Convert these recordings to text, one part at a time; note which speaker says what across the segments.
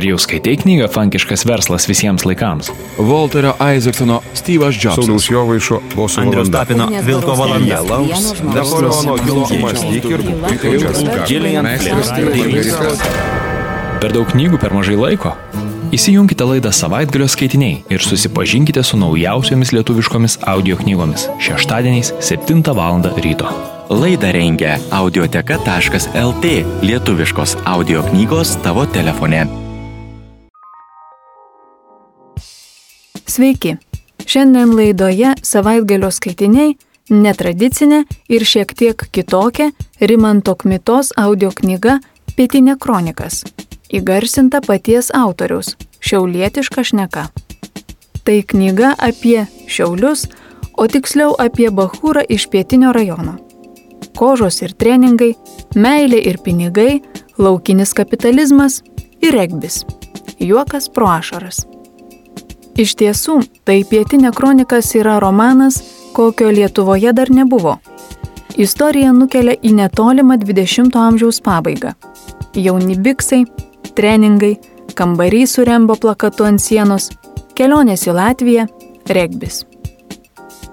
Speaker 1: Ar jau skaitai knygą Fankiškas verslas visiems laikams?
Speaker 2: Walterio Isaacsono Steve'as Jobsas.
Speaker 3: Sauliaus Jovaišo boso
Speaker 4: Andrius. Tapino Vilko valanda.
Speaker 3: Napoleono Hilo mąstyk ir būk.
Speaker 4: Gillian Flynn.
Speaker 1: Per daug knygų per mažai laiko? Įsijunkite laidą savaitgalio skaitiniai ir susipažinkite su naujausiomis lietuviškomis audio knygomis šeštadieniais 7 val. ryto.
Speaker 5: Laidą rengia audioteka.lt lietuviškos audio knygos tavo telefone.
Speaker 6: Sveiki. Šiandien laidoje savaitgalio skaitiniai netradicinė ir šiek tiek kitokia Rimanto Kmitos audio knyga Pietinė kronikas. Įgarsinta paties autoriaus - Šiaulietiška šneka. Tai knyga apie Šiaulius, o tiksliau apie Bahūrą iš pietinio rajono. Kožos ir treningai, meilė ir pinigai, laukinis kapitalizmas ir regbis. Juokas pro ašaras. Iš tiesų, tai Pietinė kronikas yra romanas, kokio Lietuvoje dar nebuvo. Istorija nukelia į netolimą 20-ojo amžiaus pabaigą. Jauni biksai, treningai, kambariai su rembo plakatu ant sienos, kelionės į Latviją, regbis.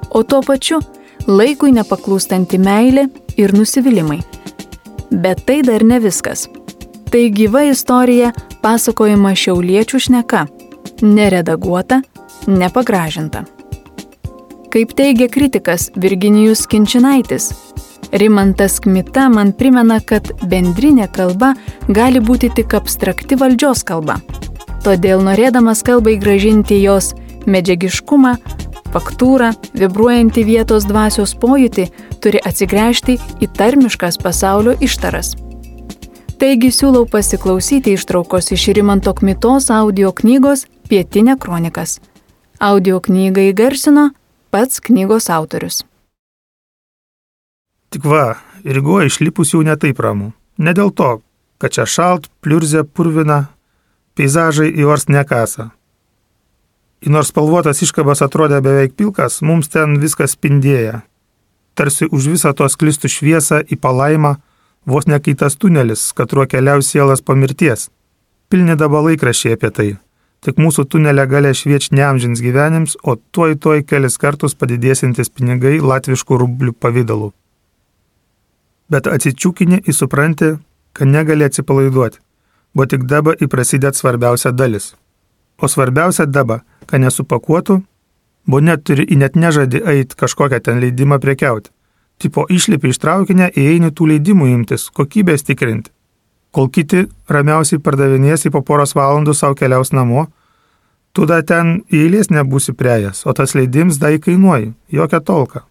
Speaker 6: O tuo pačiu laikui nepaklūstanti meilė ir nusivylimai. Bet tai dar ne viskas. Tai gyva istorija pasakojama šiauliečių šneka neredaguota, nepagražinta. Kaip teigia kritikas Virginijus Kinčinaitis, Rimantas Kmita man primena, kad bendrinė kalba gali būti tik abstrakti valdžios kalba. Todėl norėdamas kalbai gražinti jos medžiagiškumą, faktūrą, vibruojantį vietos dvasios pojūtį, turi atsigręžti į tarmiškas pasaulio ištaras. Taigi siūlau pasiklausyti ištraukos iš Rimanto Kmitos audio knygos Pietinė kronikas. Audio knygą įgarsino pats knygos autorius.
Speaker 7: Tik va, Rygoje išlipus jau netaip ramu. Ne dėl to, kad čia šalt, pliurzė, purvina, peizažai į ors nekasa. Į nors spalvotas iškabas atrodė beveik pilkas, mums ten viskas spindėja. Tarsi už visą to sklistų šviesą į palaimą, vos nekaitas tunelis, kad ruo keliaus sielas po mirties. Pilni dabalai krašiai apie tai. Tik mūsų tunelė galia švieč neamžins gyvenims, o tuoj tuoj kelis kartus padidėsintis pinigai latviškų rublių pavydalu. Bet atsičiūkinį įsupranti, kad negali atsipalaiduoti, bo tik dabar įprasidėt svarbiausia dalis. O svarbiausia dabar, kad nesupakuotų, bo net turi į net nežadį eiti kažkokią ten leidimą prekiauti. Tipo išlipi iš traukinę, įeini tų leidimų imtis, kokybės tikrinti kol kiti ramiausiai pardavinės į po poros valandų savo keliaus namo, tu da ten eilės nebūsi priejas, o tas leidims dai kainuoji, jokia tolka.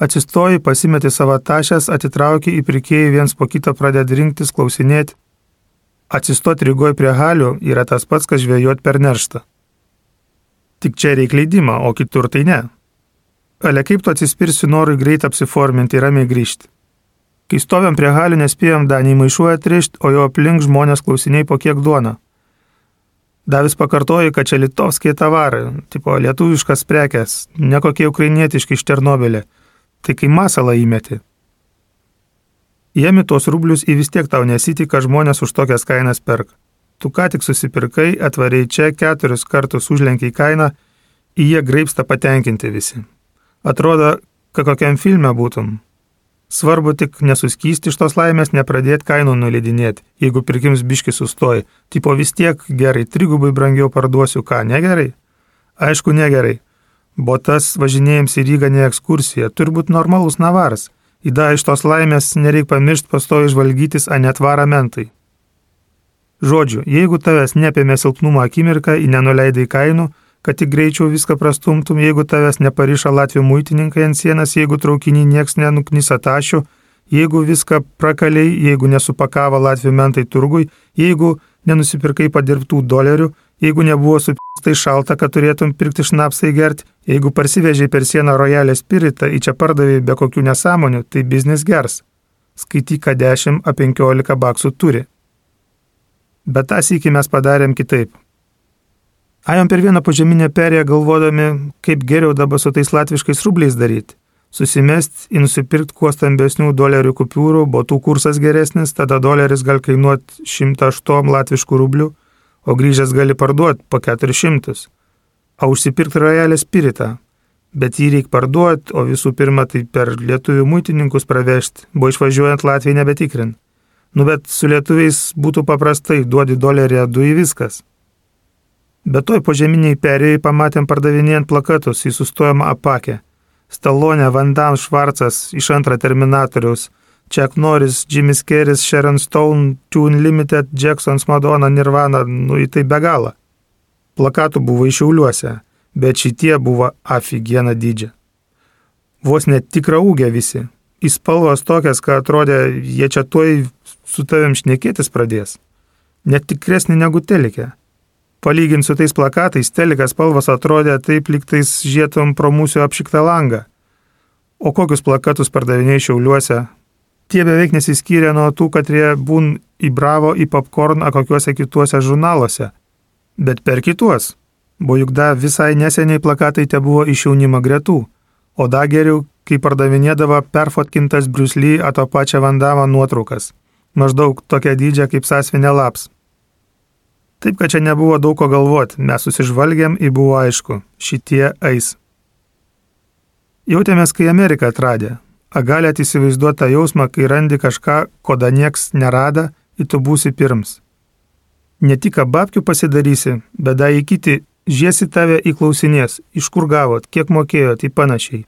Speaker 7: Atsistoji, pasimeti savo tašęs, atitrauki į pirkėjų viens po kito pradedi rinktis, klausinėti. Atsistoti rygoj prie halių yra tas pats, kas žvėjot per nerštą. Tik čia reikia leidimą, o kitur tai ne. Ale kaip tu atsispirsi norui greit apsiforminti ir ramiai grįžti. Kai stovėm prie halių, nespėjom danį maišuoja atrišti, o jo aplink žmonės klausiniai po kiek duona. Davis pakartojo, kad čia litovskiai tavarai, tipo lietuviškas prekes, ne kokie ukrainietiški iš Černobilė. Tai kai masalą įmeti. Jėmi tuos rublius į vis tiek tau nesitika žmonės už tokias kainas perka. Tu ką tik susipirkai, atvariai čia keturis kartus užlenkiai kainą, į jie graipsta patenkinti visi. Atrodo, kad kokiam filme būtum. Svarbu tik nesuskysti iš tos laimės, nepradėti kainų nuleidinėti, jeigu pirkims biški sustoji. Tipo vis tiek gerai, trigubai brangiau parduosiu, ką, negerai? Aišku, negerai. Botas važinėjams į Rygą ne ekskursija, turi būti normalus navaras. Įda iš tos laimės nereikia pamiršti pastoji žvalgytis, a netvarą mentai. Žodžiu, jeigu tavęs nepėmė silpnumo akimirką, į nenuleidai kainų, kad tik greičiau viską prastumtum, jeigu tavęs nepariša Latvijų muitininkai ant sienas, jeigu traukinį nieks nenuknisa tašių, jeigu viską prakaliai, jeigu nesupakavo Latvijų mentai turgui, jeigu nenusipirkai padirbtų dolerių, jeigu nebuvo supistai šalta, kad turėtum pirkti šnapsai gerti, jeigu parsivežiai per sieną rojalę spiritą, į čia pardavai be kokių nesąmonių, tai biznis gers. Skaityk, kad 10 a 15 baksų turi. Bet tą sėkį mes padarėm kitaip. Ajom per vieną požeminę perėją galvodami, kaip geriau dabar su tais latviškais rubliais daryti. Susimest į nusipirkti kuo stambesnių dolerių kupiūrų, botų kursas geresnis, tada doleris gal kainuoti 108 latviškų rublių, o grįžęs gali parduoti po 400. O užsipirkti rojalę spiritą. Bet jį reikia parduoti, o visų pirma tai per lietuvių muitininkus pravežti, buvo išvažiuojant Latvijai nebetikrint. Nu bet su lietuviais būtų paprastai, duodi dolerį, du į viskas. Bet toj požeminiai perėjai pamatėm pardavinėjant plakatus į sustojimą apakę. Stalonė, Vandam, Švarcas iš antrą Terminatoriaus, Chuck Norris, Jimmy's Keris, Sharon Stone, Tune Limited, Jacksons, Madonna, Nirvana, nu į tai be galo. Plakatų buvo išiauliuose, bet šitie buvo aфиgiena dydžia. Vos net tikrą ūgę visi. Įspalvos tokias, kad atrodė, jie čia tuoj su tavim šnekėtis pradės. Net tikresnį negu telikė. Palyginti su tais plakatais, telikas spalvos atrodė taip liktais žietom pro mūsų apšiktą langą. O kokius plakatus pardavinėjai šiauliuose, tie beveik nesiskyrė nuo tų, kad jie būn į Bravo, į Popcorn ar kokiuose kituose žurnaluose. Bet per kituos. Buvo juk da visai neseniai plakatai te buvo iš jaunimo gretų. O da geriau, kai pardavinėdavo perfotkintas Briusly ato pačią Vandamą nuotraukas. Maždaug tokia dydžia kaip sasvinė laps. Taip, kad čia nebuvo daug ko galvoti, mes susižvalgėm ir buvo aišku, šitie eis. Jautėmės, kai Ameriką atradė, A galėt įsivaizduoti tą jausmą, kai randi kažką, ko da nieks nerada, ir tu būsi pirms. Ne tik babkių pasidarysi, bet da į kiti žiesi tave įklausinės, iš kur gavot, kiek mokėjot, į panašiai.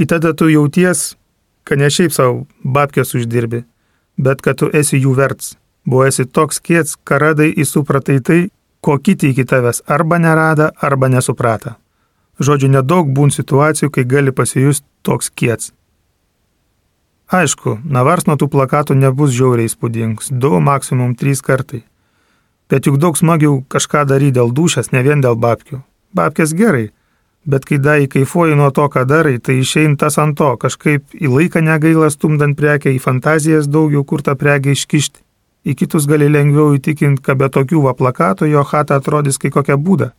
Speaker 7: Į tada tu jauties, kad ne šiaip savo babkės uždirbi, bet kad tu esi jų verts. Buvo esi toks kiets, karadai įsupratai tai, ko kiti iki tavęs arba nerada, arba nesuprata. Žodžiu, nedaug būn situacijų, kai gali pasijusti toks kiets. Aišku, navars nuo tų plakatų nebus žiauriai įspūdingas, du, maksimum trys kartai. Bet juk daug smagiau kažką daryti dėl dušės, ne vien dėl babkių. Babkės gerai, bet kai dai kaifuoji nuo to, ką darai, tai išein tas ant to, kažkaip į laiką negaila stumdant prekę, į fantazijas daugiau kur tą prekę iškišti. Į kitus gali lengviau įtikinti, kad be tokių va plakatų jo chata atrodys kaip kokia būda.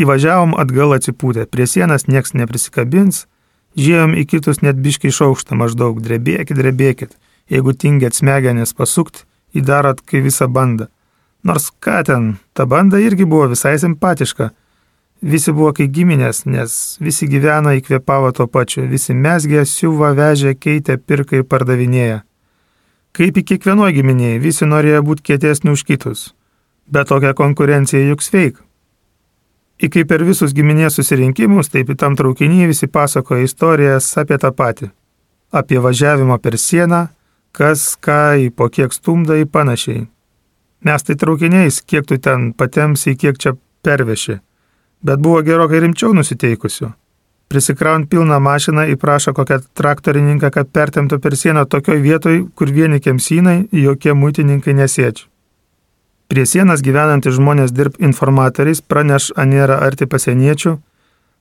Speaker 7: Įvažiavom atgal atsipūtę, prie sienas nieks neprisikabins, Žiūrėjom į kitus net biškai šaukštą maždaug, drebėkit, drebėkit, jeigu tingėt smegenis pasukt, įdarot kai visą bandą. Nors ką ten, ta banda irgi buvo visai simpatiška. Visi buvo kaip giminės, nes visi gyvena įkvėpavo to pačiu, visi mesgė, siuva, vežė, keitė, pirka ir pardavinėja. Kaip į kiekvienoje giminėje, visi norėjo būti kietesni už kitus. Bet tokia konkurencija juk sveik. Ir kaip per visus giminės susirinkimus, taip į tam traukinį visi pasakoja istorijas apie tą patį. Apie važiavimą per sieną, kas, ką, į po kiek stumda į panašiai. Mes tai traukiniais, kiek tu ten patemsi, kiek čia perveši. Bet buvo gerokai rimčiau nusiteikusių. Prisikraun pilną mašiną įprašo kokią traktorininką, kad pertemtų per sieną tokioj vietoj, kur vieni kemsynai, jokie muitininkai nesėdžia. Prie sienas gyvenantys žmonės dirb informatoriais, praneš anėra arti pasieniečių,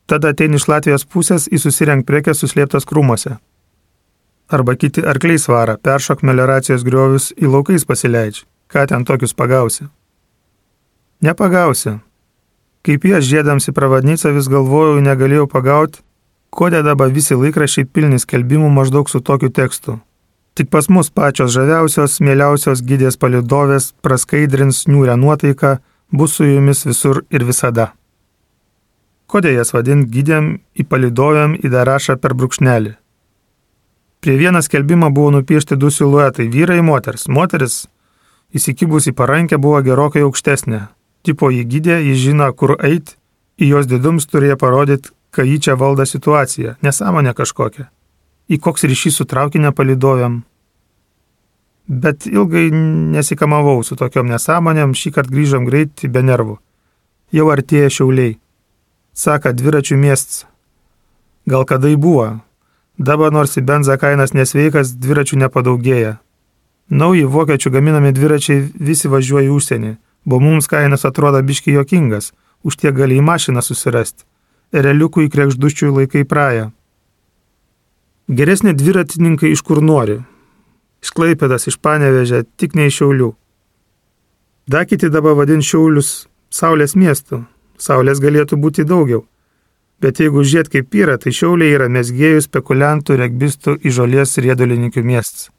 Speaker 7: tada ateini iš Latvijos pusės į susirenk prekes suslėptas krūmose. Arba kiti arkliai svara, peršok melioracijos griovius į laukais pasileidži. Ką ten tokius pagausi? Nepagausi. Kaip jie žėdams į pravadnicą vis galvojau, negalėjau pagauti, kodėl dabar visi laikrašiai pilni skelbimų maždaug su tokiu tekstu. Tik pas mus pačios žaviausios, mieliausios gydės palidovės praskaidrins niūrę nuotaiką, bus su jumis visur ir visada. Kodėl jas vadint gydėm į palidovėm į darašą per brūkšnelį? Prie vieną skelbimą buvo nupiešti du siluetai - vyrai ir moters. Moteris, įsikibus į parankę, buvo gerokai aukštesnė. Tipo jį gydė, jis žino, kur eit, į jos didums turėjo parodyti, kai jį čia valda situacija, nesąmonė kažkokia. Į koks ryšys su traukinio palidovėm, Bet ilgai nesikamavau su tokiom nesąmonėm, šį kartą grįžom greit be nervų. Jau artėja šiauliai. Saka, dviračių miestas. Gal kada į buvo. Dabar nors į benzą kainas nesveikas, dviračių nepadaugėja. Nauji vokiečių gaminami dviračiai visi važiuoja į užsienį, bo mums kainas atrodo biški jokingas, už tiek gali į mašiną susirasti. Realiukų į krekžduščių laikai praeja. Geresni dviratininkai iš kur nori, iš Klaipėdas, iš Panevežė, tik ne iš Šiaulių. Dar kiti dabar vadin Šiaulius Saulės miestu. Saulės galėtų būti daugiau. Bet jeigu žiūrėt kaip yra, tai Šiauliai yra mesgėjų, spekuliantų, regbistų, įžolės ir riedulininkų miestas.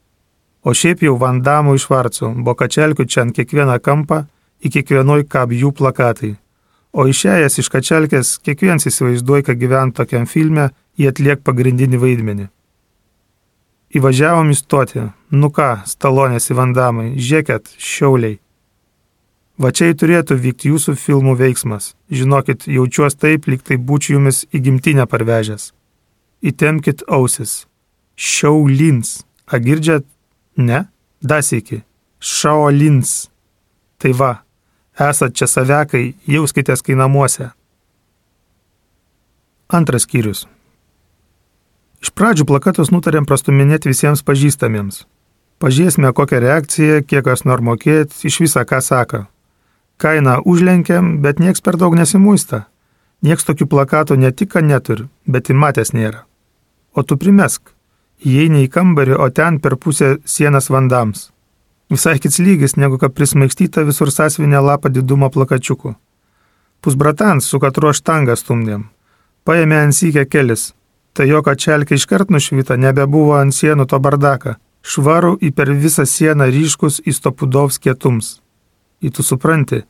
Speaker 7: O šiaip jau vandamų iš varcų, bokačelkių čia ant kiekvieną kampą, į kiekvienoj kab jų plakatai. O išėjęs iš kačelkės, kiekvienas įsivaizduoja, kad gyvent tokiam filme, jie atliek pagrindinį vaidmenį. Įvažiavom į stotį. Nu ką, stalonės į vandamai, žiūrėkit, šiauliai. Va čia turėtų vykti jūsų filmų veiksmas. Žinokit, jaučiuos taip, lyg tai būčiau jumis į gimtinę parvežęs. Įtemkit ausis. Šiaulins. A girdžiat? Ne? Dasiki. Šaolins. Tai va, esat čia savekai, jauskitės kai namuose. Antras skyrius. Iš pradžių plakatus nutarėm prastuminėti visiems pažįstamiems. Pažiūrėsime, kokią reakciją, kiek kas nor mokėti, iš visą ką sako. Kainą užlenkiam, bet nieks per daug nesimuista. Nieks tokių plakatų ne tik, neturi, bet ir matęs nėra. O tu primesk. Įeini į kambarį, o ten per pusę sienas vandams. Visai kits lygis, negu kad prismaikstyta visur sąsvinė lapą didumo plakačiukų. Pusbratans, su katruo štangą stumdėm. Paėmė ant sykę kelis, Tai jo kačelkė iškart nušvita, nebebuvo ant sienų to bardaka. Švarų į per visą sieną ryškus įstopudovs kietums. Į tu supranti,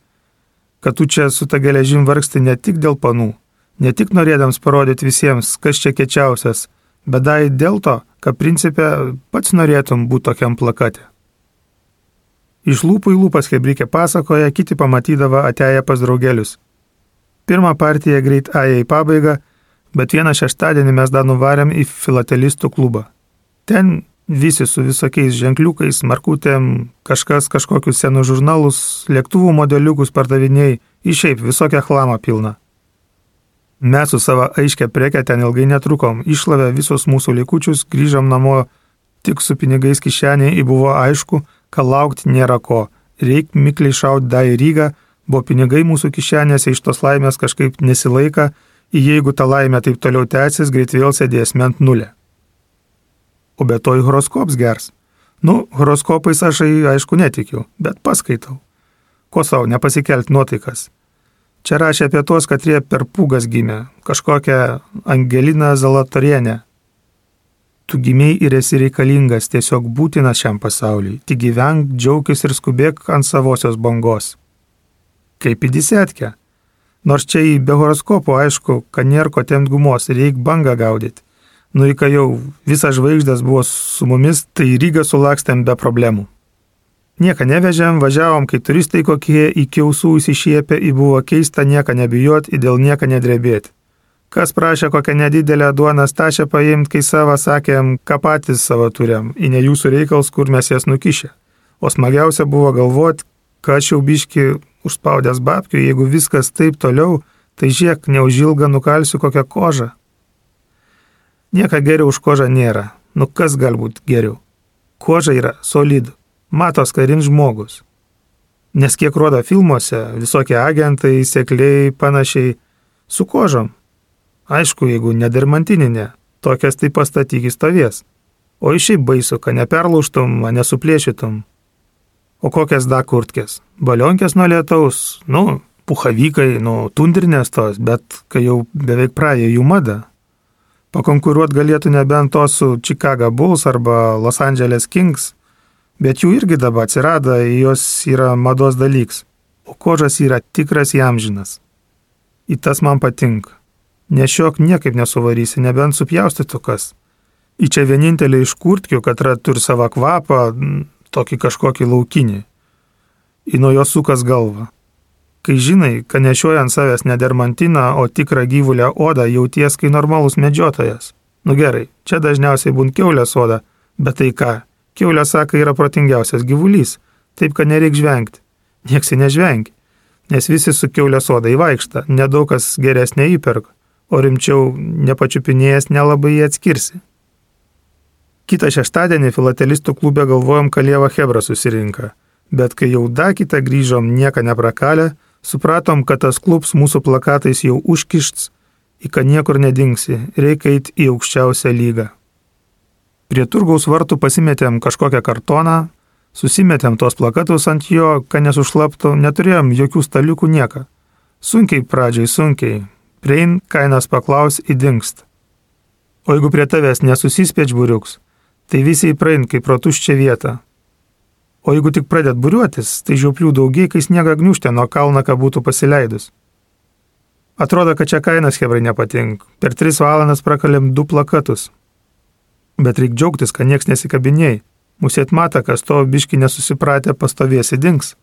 Speaker 7: kad tu čia su ta geležim vargsti ne tik dėl panų, ne tik norėdams parodyti visiems, kas čia kečiausias, bet dai dėl to, kad principė pats norėtum būti tokiam plakate. Iš lūpų į lūpas Hebrikė pasakoja, kiti pamatydavo atėję pas draugelius. Pirmą partiją greit aja į pabaigą, bet vieną šeštadienį mes dar nuvarėm į filatelistų klubą. Ten visi su visokiais ženkliukais, markutėm, kažkas kažkokius senus žurnalus, lėktuvų modeliukus pardavinėjai, išeip visokią chlamą pilną. Mes su savo aiškia prekė ten ilgai netrukom, išlavę visus mūsų likučius, grįžom namo tik su pinigais kišenėje ir buvo aišku, kad laukti nėra ko. Reik mikliai šaut da į Rygą, buvo pinigai mūsų kišenėse iš tos laimės kažkaip nesilaika jeigu ta laimė taip toliau tęsis, greit vėl sėdės ment nulė. O be to į horoskops gers. Nu, horoskopais aš aišku netikiu, bet paskaitau. Ko savo nepasikelt nuotaikas. Čia rašė apie tos, kad jie per pūgas gimė, kažkokią Angeliną Zalatorienę. Tu gimiai ir esi reikalingas, tiesiog būtinas šiam pasauliui. Tik gyvenk, džiaugis ir skubėk ant savosios bangos. Kaip į disetkę. Nors čia į be horoskopo aišku, kad nėra ko temti gumos, reik bangą gaudyti. Nu, kai jau visas žvaigždės buvo su mumis, tai Rygą sulakstėm be problemų. Nieką nevežėm, važiavom, kai turistai kokie iki ausų įsišiepė, į buvo keista nieką nebijot, į dėl nieką nedrebėti. Kas prašė kokią nedidelę duoną stačią paimti, kai savo sakėm, ką patys savo turėm, į ne jūsų reikals, kur mes jas nukišę. O smagiausia buvo galvoti, kad aš jau biški užspaudęs babkių, jeigu viskas taip toliau, tai žiek, neužilga nukalsiu kokią kožą. Nieka geriau už kožą nėra. Nu kas galbūt geriau? Koža yra solidų. Matos karin žmogus. Nes kiek rodo filmuose, visokie agentai, sekliai, panašiai, su kožom. Aišku, jeigu nedirmantininė, tokias tai pastatyk į stovės. O iš šiaip baisu, kad neperlauštum, nesuplėšytum. O kokias da kurtkės? Balionkės nuo lietaus, nu, puhavykai, nu, tundrinės tos, bet kai jau beveik praėjo jų mada. Pakonkuruot galėtų nebent to su Chicago Bulls arba Los Angeles Kings, bet jų irgi dabar atsirado, jos yra mados dalyks, o kožas yra tikras jamžinas. Į tas man patinka. Nešiok niekaip nesuvarysi, nebent supjaustytų kas. Į čia vienintelį iš kurtkių, kad turi savo kvapą, tokį kažkokį laukinį. Į nuo jo sukas galvą. Kai žinai, kad nešioja ant savęs ne dermantiną, o tikrą gyvulę odą, jauties kai normalus medžiotojas. Nu gerai, čia dažniausiai būn keulės oda, bet tai ką? Keulė sako yra protingiausias gyvulys, taip kad nereik žvengti. Nieksi nežvengi, nes visi su keulės oda įvaikšta, nedaug kas geresnė įperka, o rimčiau nepačiupinėjęs nelabai jį atskirsi. Kitą šeštadienį filatelistų klube galvojom, kad Lieva Hebra susirinka, bet kai jau da kitą grįžom nieko neprakalę, supratom, kad tas klubs mūsų plakatais jau užkišts, į ką niekur nedingsi, reikia eiti į aukščiausią lygą. Prie turgaus vartų pasimetėm kažkokią kartoną, susimetėm tuos plakatus ant jo, kad nesušlaptų, neturėjom jokių staliukų nieką. Sunkiai pradžiai, sunkiai. Priein kainas paklaus įdingst. O jeigu prie tavęs nesusispėč būriuks, tai visi įprain kaip pro tuščią vietą. O jeigu tik pradėt būriuotis, tai žiauplių daugiai, kai sniega gniuštė nuo kalną, ką būtų pasileidus. Atrodo, kad čia kainas hebrai nepatink. Per tris valandas prakalėm du plakatus. Bet reikia džiaugtis, kad nieks nesikabinėjai. Mūsų atmata, kas to biški nesusipratę pastovėsi dings.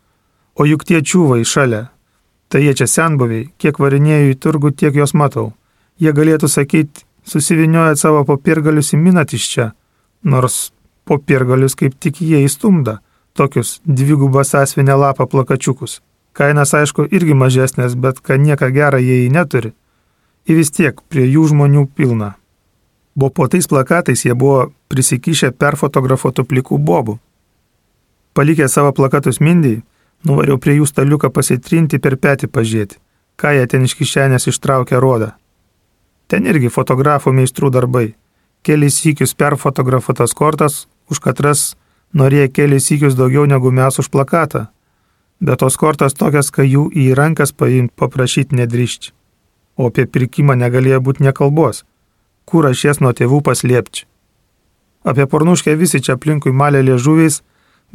Speaker 7: O juk tie čiūvai šalia. Tai jie čia senbuviai, kiek varinėjau į turgų, tiek jos matau. Jie galėtų sakyti, susiviniojat savo popirgalius į minat iš čia. Nors popirgalius kaip tik jie įstumda. Tokius dvigubą sąsvinę lapą plakačiukus. Kainas aišku irgi mažesnės, bet kad nieko gerą jie į neturi. Ir vis tiek prie jų žmonių pilna. Buvo po tais plakatais jie buvo prisikišę perfotografuotų plikų bobų. Palikę savo plakatus mindiai, nuvariau prie jų staliuką pasitrinti per petį pažiūrėti, ką jie ten iš kišenės ištraukė rodą. Ten irgi fotografų meistrų darbai. Kelis sykius perfotografuotas kortas, už katras norėjo kelis sykius daugiau negu mes už plakatą. Bet tos kortas tokias, kad jų į rankas paimti paprašyti nedrįšči. O apie pirkimą negalėjo būti nekalbos kur aš jas nuo tėvų paslėpčiau. Apie pornuškę visi čia aplinkui malė liežuviais,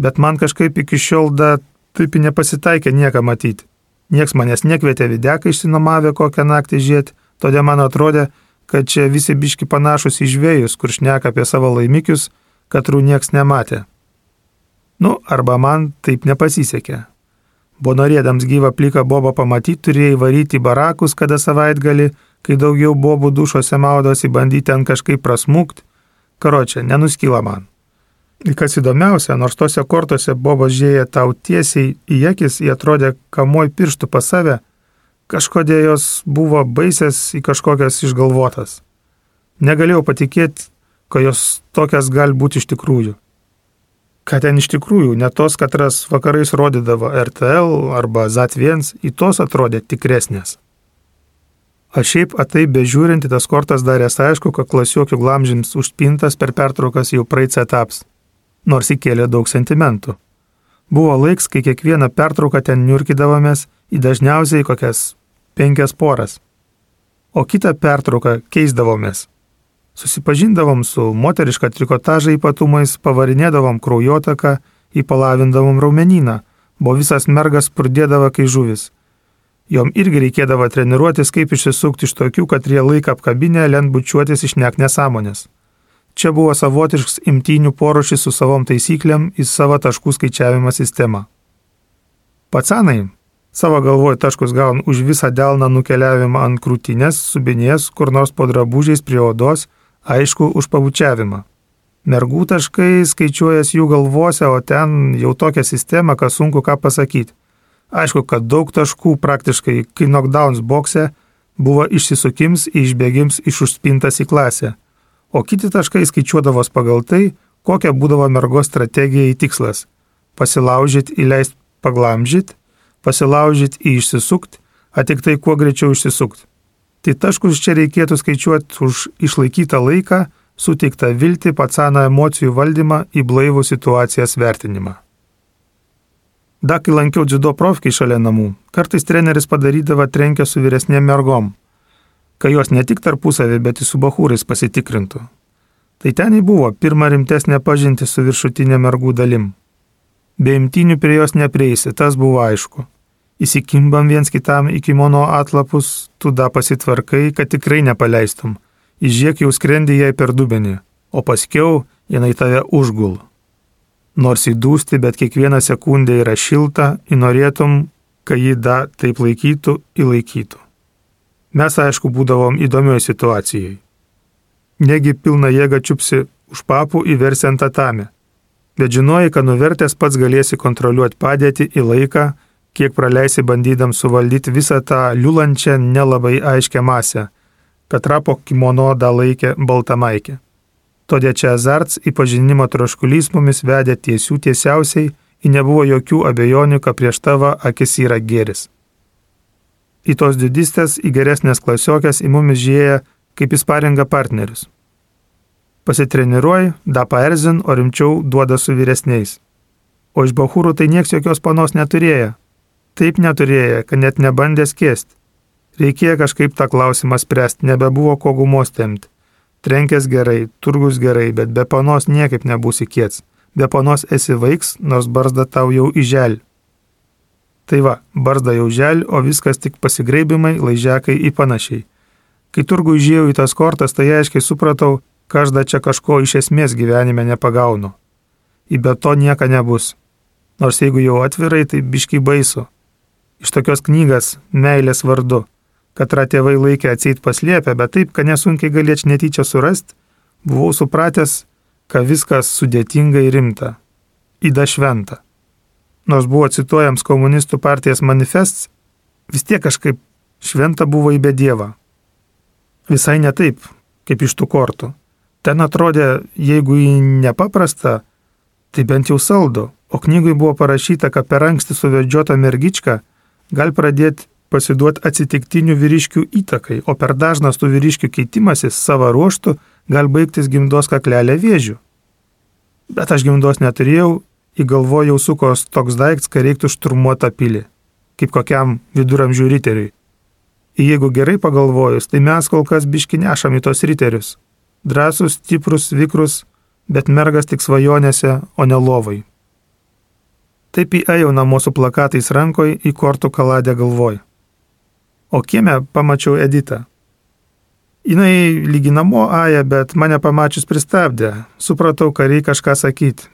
Speaker 7: bet man kažkaip iki šiol da taip nepasitaikė nieką matyti. Niekas manęs nekvietė videką išsinomavę kokią naktį žiūrėti, todėl man atrodė, kad čia visi biški panašus į žvėjus, kur šneka apie savo laimikius, katrų nieks nematė. Nu, arba man taip nepasisekė. Bo norėdams gyvą pliką bobą pamatyti, turėjai varyti į barakus kada savaitgali, kai daugiau bobų dušose maudosi, bandyti ten kažkaip prasmūkt, karočią, nenuskyla man. Kas įdomiausia, nors tose kortose bobas žėja tau tiesiai į akis, jie atrodė kamoj pirštų pas save, kažkodėl jos buvo baisės į kažkokias išgalvotas. Negalėjau patikėti, kad jos tokias gali būti iš tikrųjų. Kad ten iš tikrųjų ne tos, katras vakarais rodydavo RTL arba ZAT1, į tos atrodė tikresnės. Aš šiaip atai bežiūrinti tas kortas daręs aišku, kad klasiokių glamžims užpintas per pertraukas jau praeits etaps, nors įkėlė daug sentimentų. Buvo laiks, kai kiekvieną pertrauką ten niurkydavomės į dažniausiai kokias penkias poras. O kitą pertrauką keisdavomės. Susipažindavom su moteriška trikotaža ypatumais, pavarinėdavom kraujotaką, įpalavindavom raumenyną, buvo visas mergas pradėdavo kai žuvis Jom irgi reikėdavo treniruotis, kaip išsisukti iš tokių, kad jie laiką apkabinę lentbučiuotis iš nek nesąmonės. Čia buvo savotiškas imtynių porušis su savom taisyklėm į savo taškų skaičiavimo sistemą. Pacanai savo galvoje taškus gaun už visą delną nukeliavimą ant krūtinės, subinės, kur nors po drabužiais prie odos, aišku, už pabučiavimą. Mergų taškai skaičiuojas jų galvose, o ten jau tokia sistema, kad sunku ką pasakyti. Aišku, kad daug taškų praktiškai, kai knockdowns bokse, buvo išsisukims, išbėgims iš užspintas į klasę, o kiti taškai skaičiuodavos pagal tai, kokia būdavo mergos strategija į tikslas - pasilaužyti, įleisti paglamžyti, pasilaužyti į išsisukti, o tik tai kuo greičiau išsisukti. Tai taškus čia reikėtų skaičiuoti už išlaikytą laiką, suteiktą viltį, patsaną emocijų valdymą į blaivų situacijos vertinimą. Da, kai lankiau dziudo profkiai šalia namų, kartais treneris padarydavo trenkę su vyresnėm mergom, kai jos ne tik tarpusavį, bet ir su bahūrais pasitikrintų. Tai ten į buvo pirma rimtesnė pažinti su viršutinė mergų dalim. Be imtinių prie jos neprieisi, tas buvo aišku. Įsikimbam viens kitam į kimono atlapus, tu da pasitvarkai, kad tikrai nepaleistum. Įžiek jau skrendi jai per dubenį, o paskiau jinai tave užgul nors įdūsti, bet kiekvieną sekundę yra šilta, įnorėtum, kad jį da taip laikytų, įlaikytų. Mes aišku būdavom įdomioje situacijai. Negi pilna jėga čiupsi už papų įversi ant tatamę. Bet žinojai, kad nuvertęs pats galėsi kontroliuoti padėtį į laiką, kiek praleisi bandydam suvaldyti visą tą liulančią nelabai aiškę masę, kad rapo kimono da laikė baltamaikė. Todėl čia azarts į pažinimo troškulys mumis vedė tiesių tiesiausiai, į nebuvo jokių abejonių, kad prieš tavo akis yra geris. Į tos didistės, į geresnės klasiokės į mumis žieja kaip įsparinga partnerius. Pasitreniruoji, da paerzin, o rimčiau duoda su vyresniais. O iš bahūrų tai nieks jokios panos neturėjo. Taip neturėjo, kad net nebandė skėsti. Reikėjo kažkaip tą klausimą spręsti, nebebuvo ko gumos temti. trenkės gerai, turgus gerai, bet be panos niekaip nebūsi kiets. Be panos esi vaiks, nors barzda tau jau įžel. Tai va, barzda jau žel, o viskas tik pasigraibimai, laižekai į panašiai. Kai turgu įžėjau į tas kortas, tai aiškiai supratau, každa čia kažko iš esmės gyvenime nepagaunu. Į be to nieko nebus. Nors jeigu jau atvirai, tai biški baisu. Iš tokios knygas Meilės vardu Katra tėvai laikė atseit paslėpę, bet taip, kad nesunkiai galėčiau netyčia surasti, buvau supratęs, kad viskas sudėtinga ir rimta. Įda šventa. Nors buvo cituojams komunistų partijos manifestas, vis tiek kažkaip šventa buvo į bedėvą. Visai ne taip, kaip iš tų kortų. Ten atrodė, jeigu į nepaprastą, tai bent jau saldo, o knygui buvo parašyta, kad per anksti suvedžiota mergička gali pradėti pasiduoti atsitiktinių vyriškių įtakai, o per dažnas tų vyriškių keitimasis savo ruoštų gali baigtis gimdos kaklelę vėžių. Bet aš gimdos neturėjau, į galvo jau sukos toks daiktas, kad reiktų šturmuotą pilį, kaip kokiam viduramžių riteriui. Ir jeigu gerai pagalvojus, tai mes kol kas biški nešam į tos riterius. Drąsus, stiprus, vikrus, bet mergas tik svajonėse, o ne lovai. Taip įėjau namo su plakatais rankoje į kortų kaladę galvoj o kieme pamačiau Editą. Jinai lyginamo aja, bet mane pamačius pristabdė. Supratau, kad reikia kažką sakyti.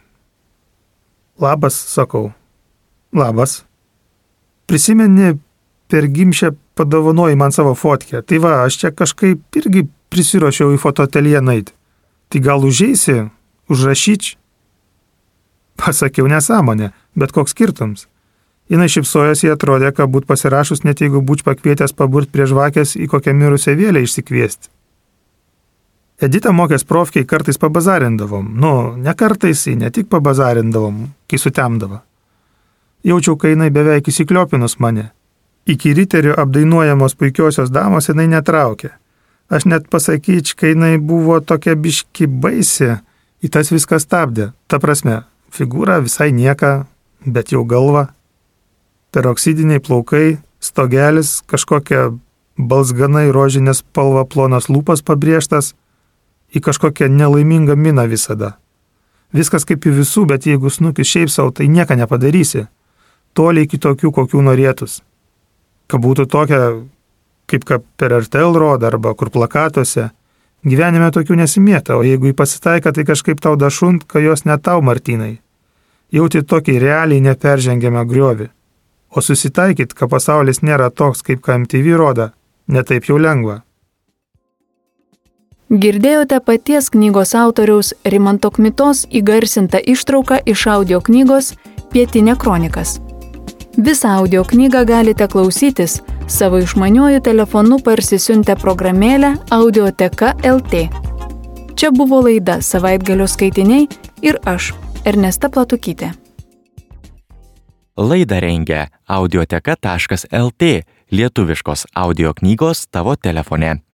Speaker 7: Labas, sakau. Labas. Prisimeni, per gimšę padovanoji man savo fotkę. Tai va, aš čia kažkaip irgi prisiruošiau į fototelį naiti. Tai gal užeisi, užrašyč? Pasakiau nesąmonę, bet koks skirtums. Jis šipsojosi, atrodė, kad būt pasirašus, net jeigu būč pakvietęs paburt prie žvakės į kokią mirusią vėlę išsikviesti. Edita mokės profkiai kartais pabazarindavom. Nu, ne kartais, ne tik pabazarindavom, kai sutemdavo. Jaučiau, kai jinai beveik įsikliopinus mane. Iki riterio apdainuojamos puikiosios damos jinai netraukė. Aš net pasakyčiau, kai jinai buvo tokia biški baisi, į tas viskas stabdė. Ta prasme, figūra visai nieka, bet jau galva peroksidiniai plaukai, stogelis, kažkokia balsganai rožinės spalva plonas lūpas pabrėžtas, į kažkokią nelaimingą miną visada. Viskas kaip į visų, bet jeigu snukis šiaip savo, tai nieko nepadarysi. Toliai kitokių, kokių norėtus. Kad būtų tokia, kaip kad per RTL rodo arba kur plakatuose. Gyvenime tokių nesimėta, o jeigu jį pasitaika, tai kažkaip tau dašunt, kad jos ne tau, Martinai. Jauti tokį realiai neperžengiamą griovį. O susitaikyt, kad pasaulis nėra toks, kaip KMTV rodo, netaip jau lengva.
Speaker 6: Girdėjote paties knygos autoriaus Rimanto Kmitos įgarsintą ištrauką iš audio knygos Pietinė kronikas. Visą audio knygą galite klausytis savo išmaniuoju telefonu parsisiuntę programėlę Audioteka LT. Čia buvo laida savaitgalio skaitiniai ir aš, Ernesta Platukytė.
Speaker 5: Laidą rengia audioteka.lt lietuviškos audio knygos tavo telefone.